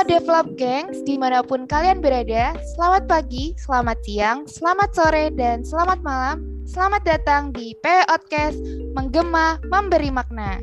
Develop Gangs di mana pun kalian berada, selamat pagi, selamat siang, selamat sore, dan selamat malam. Selamat datang di Podcast Menggema Memberi Makna.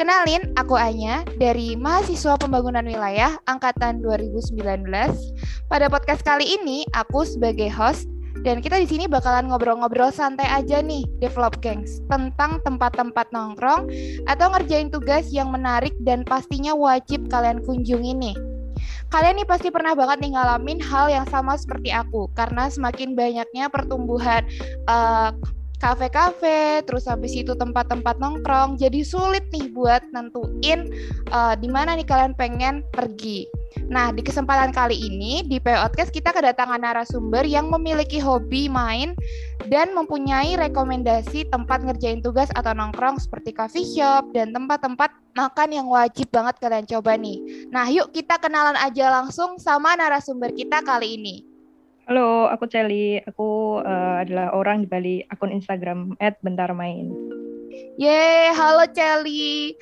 Kenalin, aku Anya dari Mahasiswa Pembangunan Wilayah Angkatan 2019. Pada podcast kali ini, aku sebagai host dan kita di sini bakalan ngobrol-ngobrol santai aja nih, develop gangs, tentang tempat-tempat nongkrong atau ngerjain tugas yang menarik dan pastinya wajib kalian kunjungi nih. Kalian nih pasti pernah banget nih ngalamin hal yang sama seperti aku, karena semakin banyaknya pertumbuhan uh, kafe-kafe, terus habis itu tempat-tempat nongkrong, jadi sulit nih buat nentuin uh, di mana nih kalian pengen pergi. Nah, di kesempatan kali ini di Podcast kita kedatangan narasumber yang memiliki hobi main dan mempunyai rekomendasi tempat ngerjain tugas atau nongkrong seperti coffee shop dan tempat-tempat makan yang wajib banget kalian coba nih. Nah, yuk kita kenalan aja langsung sama narasumber kita kali ini. Halo, aku Celi. Aku uh, adalah orang di Bali akun Instagram @bentarmain. Yeay, halo Celi.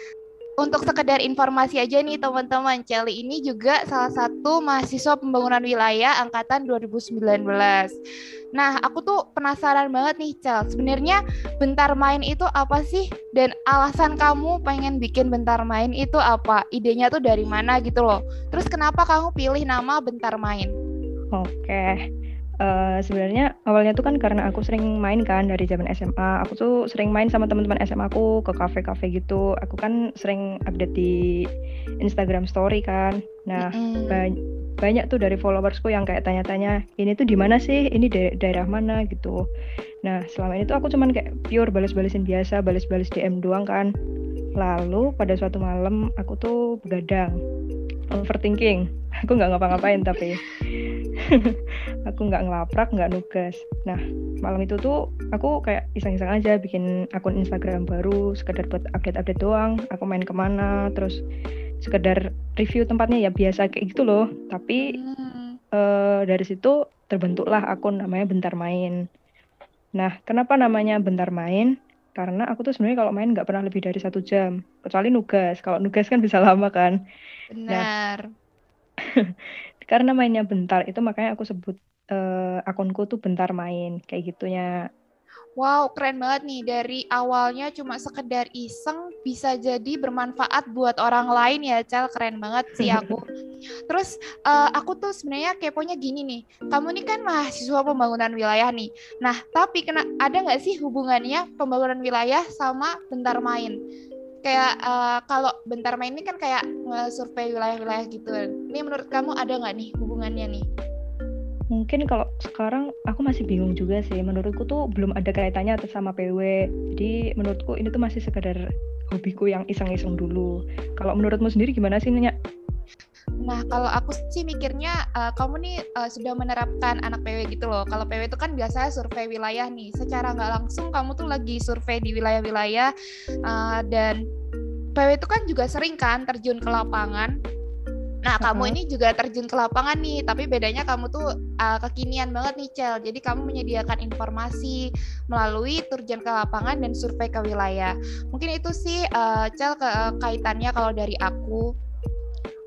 Untuk sekedar informasi aja nih teman-teman, Celi ini juga salah satu mahasiswa pembangunan wilayah angkatan 2019. Nah, aku tuh penasaran banget nih, Cel. Sebenarnya bentar main itu apa sih? Dan alasan kamu pengen bikin bentar main itu apa? Idenya tuh dari mana gitu loh. Terus kenapa kamu pilih nama bentar main? Oke. Uh, sebenarnya awalnya tuh kan karena aku sering main kan dari zaman SMA. Aku tuh sering main sama teman-teman SMA aku ke kafe-kafe gitu. Aku kan sering update di Instagram story kan. Nah, ba- banyak tuh dari followersku yang kayak tanya-tanya, ini tuh di mana sih? Ini da- daerah mana gitu. Nah, selama ini tuh aku cuman kayak pure balas-balesin biasa, balas-balas DM doang kan. Lalu pada suatu malam aku tuh begadang, overthinking. Aku nggak ngapa-ngapain tapi aku nggak ngelaprak nggak nugas. Nah malam itu tuh aku kayak iseng-iseng aja bikin akun Instagram baru sekedar buat update-update doang. Aku main ke mana terus sekedar review tempatnya. Ya biasa kayak gitu loh. Tapi hmm. uh, dari situ terbentuklah akun namanya Bentar Main. Nah kenapa namanya Bentar Main? Karena aku tuh sebenarnya kalau main nggak pernah lebih dari satu jam. Kecuali nugas. Kalau nugas kan bisa lama kan. Nah, benar. nah, karena mainnya bentar itu makanya aku sebut uh, akunku tuh bentar main kayak gitunya Wow, keren banget nih. Dari awalnya cuma sekedar iseng bisa jadi bermanfaat buat orang lain ya, Cel. Keren banget sih aku. Terus uh, aku tuh sebenarnya keponya gini nih. Kamu nih kan mahasiswa pembangunan wilayah nih. Nah, tapi kena ada nggak sih hubungannya pembangunan wilayah sama bentar main? Kayak uh, kalau bentar main ini kan kayak survei wilayah-wilayah gitu. Ini menurut kamu ada nggak nih hubungannya nih? Mungkin kalau sekarang aku masih bingung juga sih. Menurutku tuh belum ada kaitannya atas sama PW. Jadi menurutku ini tuh masih sekedar hobiku yang iseng-iseng dulu. Kalau menurutmu sendiri gimana sih Nanya? Nah, kalau aku sih mikirnya uh, kamu nih uh, sudah menerapkan anak PW gitu loh. Kalau PW itu kan biasanya survei wilayah nih. Secara nggak langsung kamu tuh lagi survei di wilayah-wilayah uh, dan PW itu kan juga sering kan terjun ke lapangan. Nah, uh-huh. kamu ini juga terjun ke lapangan nih, tapi bedanya kamu tuh uh, kekinian banget nih, Cel. Jadi kamu menyediakan informasi melalui terjun ke lapangan dan survei ke wilayah. Mungkin itu sih uh, Cel ke kaitannya kalau dari aku.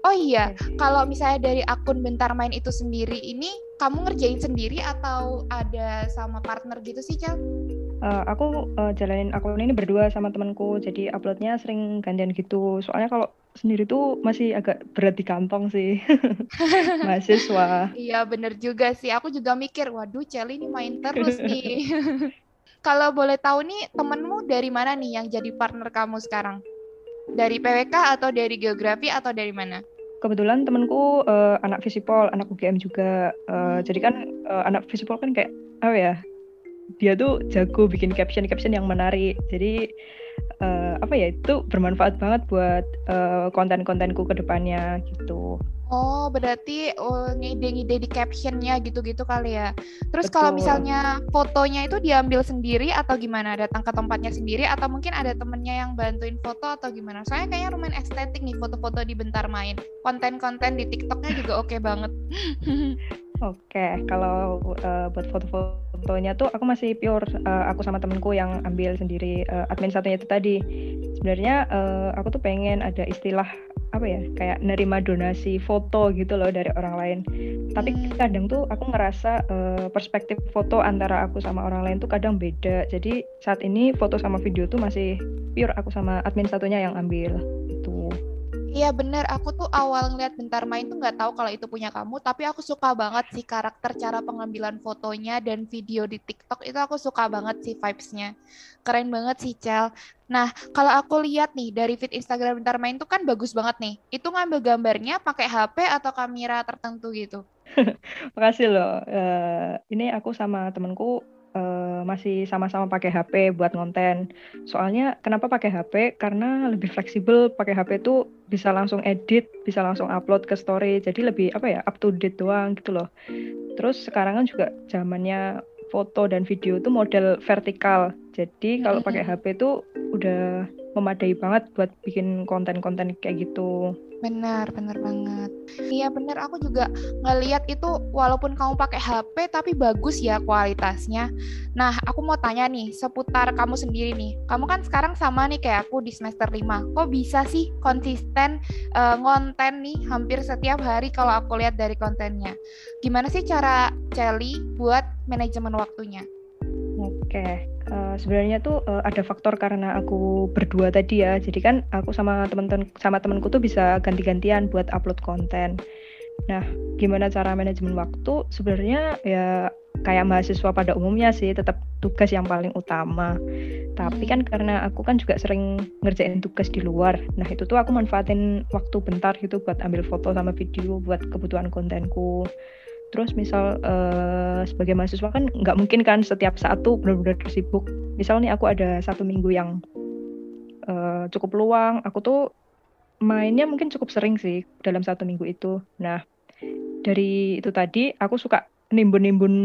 Oh iya, kalau misalnya dari akun Bentar Main itu sendiri ini kamu ngerjain sendiri atau ada sama partner gitu sih, Cel? Uh, aku uh, jalanin akun ini berdua sama temanku, jadi uploadnya sering gantian gitu. Soalnya kalau sendiri tuh masih agak berat di kantong sih, mahasiswa. iya bener juga sih, aku juga mikir, waduh Cel ini main terus nih. kalau boleh tahu nih, temenmu dari mana nih yang jadi partner kamu sekarang? Dari PWK atau dari geografi atau dari mana? Kebetulan temanku uh, anak visipol, anak UGM juga. Uh, jadi kan uh, anak visipol kan kayak apa ya? Dia tuh jago bikin caption-caption yang menarik. Jadi uh, apa ya itu bermanfaat banget buat uh, konten-kontenku ke depannya gitu. Oh, berarti oh, ngide-ngide di captionnya gitu-gitu kali ya. Terus kalau misalnya fotonya itu diambil sendiri atau gimana? Datang ke tempatnya sendiri atau mungkin ada temennya yang bantuin foto atau gimana? Soalnya kayaknya lumayan estetik nih foto-foto di bentar main. Konten-konten di TikToknya juga oke okay banget. Oke, okay. kalau uh, buat foto-fotonya tuh aku masih pure uh, aku sama temenku yang ambil sendiri uh, admin satunya itu tadi. Sebenarnya uh, aku tuh pengen ada istilah apa ya kayak nerima donasi foto gitu loh dari orang lain tapi kadang tuh aku ngerasa uh, perspektif foto antara aku sama orang lain tuh kadang beda jadi saat ini foto sama video tuh masih pure aku sama admin satunya yang ambil Iya bener, aku tuh awal ngeliat bentar main tuh nggak tahu kalau itu punya kamu, tapi aku suka banget sih karakter cara pengambilan fotonya dan video di TikTok itu aku suka banget sih vibes-nya. Keren banget sih Cel. Nah, kalau aku lihat nih dari feed Instagram bentar main tuh kan bagus banget nih. Itu ngambil gambarnya pakai HP atau kamera tertentu gitu? Makasih loh. Uh, ini aku sama temenku uh, masih sama-sama pakai HP buat ngonten. Soalnya kenapa pakai HP? Karena lebih fleksibel pakai HP tuh bisa langsung edit, bisa langsung upload ke story. Jadi lebih apa ya up to date doang gitu loh. Terus sekarang kan juga zamannya foto dan video tuh model vertikal. Jadi kalau pakai HP tuh udah memadai banget buat bikin konten-konten kayak gitu. Benar, benar banget. Iya benar, aku juga ngeliat itu walaupun kamu pakai HP tapi bagus ya kualitasnya. Nah, aku mau tanya nih seputar kamu sendiri nih. Kamu kan sekarang sama nih kayak aku di semester 5. Kok bisa sih konsisten uh, ngonten nih hampir setiap hari kalau aku lihat dari kontennya. Gimana sih cara Celi buat manajemen waktunya? Oke, uh, sebenarnya tuh uh, ada faktor karena aku berdua tadi ya. Jadi kan aku sama teman-teman sama temanku tuh bisa ganti-gantian buat upload konten. Nah, gimana cara manajemen waktu? Sebenarnya ya kayak mahasiswa pada umumnya sih, tetap tugas yang paling utama. Tapi kan karena aku kan juga sering ngerjain tugas di luar. Nah, itu tuh aku manfaatin waktu bentar gitu buat ambil foto sama video buat kebutuhan kontenku terus misal uh, sebagai mahasiswa kan nggak mungkin kan setiap saat tuh benar-benar sibuk misal nih aku ada satu minggu yang uh, cukup luang aku tuh mainnya mungkin cukup sering sih dalam satu minggu itu. Nah dari itu tadi aku suka nimbun-nimbun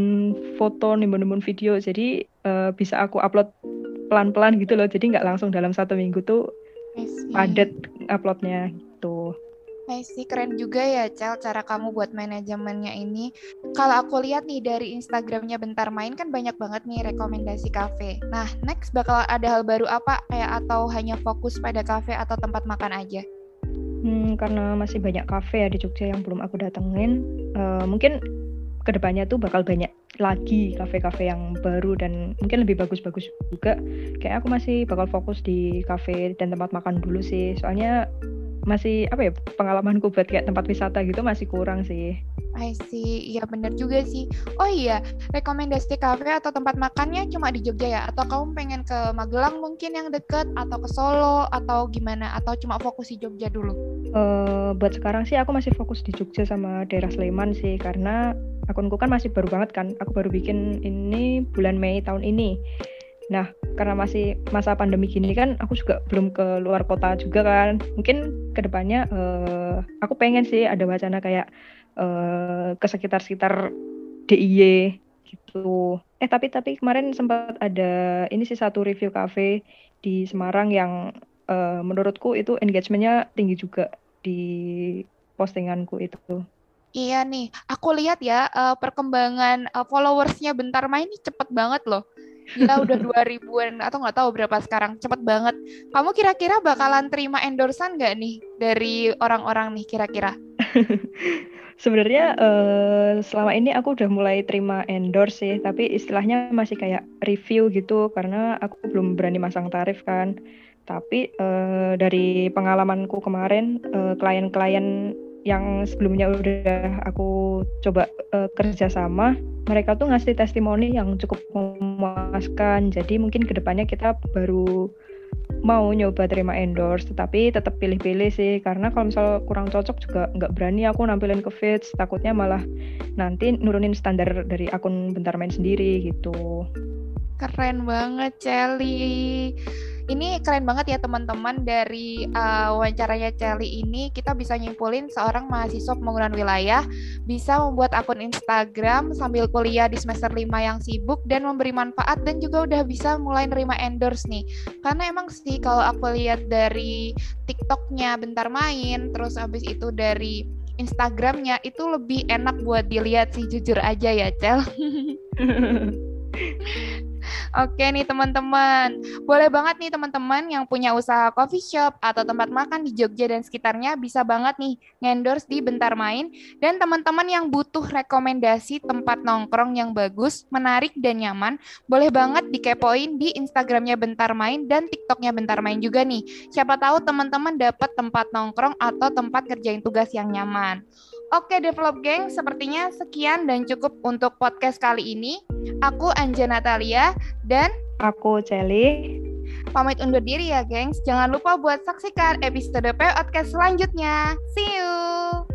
foto nimbun-nimbun video. Jadi uh, bisa aku upload pelan-pelan gitu loh. Jadi nggak langsung dalam satu minggu tuh padat uploadnya Nice sih, keren juga ya Cel cara kamu buat manajemennya ini. Kalau aku lihat nih dari Instagramnya Bentar Main kan banyak banget nih rekomendasi kafe. Nah, next bakal ada hal baru apa kayak atau hanya fokus pada kafe atau tempat makan aja? Hmm, karena masih banyak kafe ya di Jogja yang belum aku datengin, uh, mungkin ke depannya tuh bakal banyak lagi kafe-kafe yang baru dan mungkin lebih bagus-bagus juga. Kayak aku masih bakal fokus di kafe dan tempat makan dulu sih. Soalnya masih apa ya pengalamanku buat kayak tempat wisata gitu masih kurang sih. I see, iya bener juga sih. Oh iya, rekomendasi kafe atau tempat makannya cuma di Jogja ya? Atau kamu pengen ke Magelang mungkin yang deket? Atau ke Solo? Atau gimana? Atau cuma fokus di Jogja dulu? Uh, buat sekarang sih aku masih fokus di Jogja sama daerah Sleman sih. Karena akunku kan masih baru banget kan. Aku baru bikin ini bulan Mei tahun ini. Nah, karena masih masa pandemi gini kan, aku juga belum ke luar kota juga kan. Mungkin ke depannya uh, aku pengen sih ada wacana kayak uh, ke sekitar-sekitar DIY gitu. Eh tapi tapi kemarin sempat ada ini sih satu review cafe di Semarang yang uh, menurutku itu engagementnya tinggi juga di postinganku itu. Iya nih, aku lihat ya uh, perkembangan uh, followersnya bentar main ini cepet banget loh. Gila udah dua ribuan atau nggak tahu berapa sekarang. Cepet banget. Kamu kira-kira bakalan terima endorsan nggak nih dari orang-orang nih kira-kira? Sebenarnya uh, selama ini aku udah mulai terima endorse sih, tapi istilahnya masih kayak review gitu karena aku belum berani masang tarif kan. Tapi uh, dari pengalamanku kemarin, uh, klien-klien yang sebelumnya udah aku coba uh, kerja sama, mereka tuh ngasih testimoni yang cukup memuaskan. Jadi mungkin ke depannya kita baru mau nyoba terima endorse, tetapi tetap pilih-pilih sih karena kalau misal kurang cocok juga nggak berani aku nampilin ke feeds, takutnya malah nanti nurunin standar dari akun bentar main sendiri gitu. Keren banget, Celi. Ini keren banget ya teman-teman dari uh, wawancaranya Celi ini kita bisa nyimpulin seorang mahasiswa pembangunan wilayah bisa membuat akun Instagram sambil kuliah di semester 5 yang sibuk dan memberi manfaat dan juga udah bisa mulai nerima endorse nih. Karena emang sih kalau aku lihat dari TikToknya bentar main, terus habis itu dari Instagramnya itu lebih enak buat dilihat sih jujur aja ya Cel. Oke nih teman-teman, boleh banget nih teman-teman yang punya usaha coffee shop atau tempat makan di Jogja dan sekitarnya bisa banget nih ngendorse di Bentar Main. Dan teman-teman yang butuh rekomendasi tempat nongkrong yang bagus, menarik dan nyaman, boleh banget dikepoin di Instagramnya Bentar Main dan TikToknya Bentar Main juga nih. Siapa tahu teman-teman dapat tempat nongkrong atau tempat kerjain tugas yang nyaman. Oke, Develop Gang, sepertinya sekian dan cukup untuk podcast kali ini. Aku Anja Natalia dan aku Celi. Pamit undur diri ya, gengs. Jangan lupa buat saksikan episode podcast selanjutnya. See you!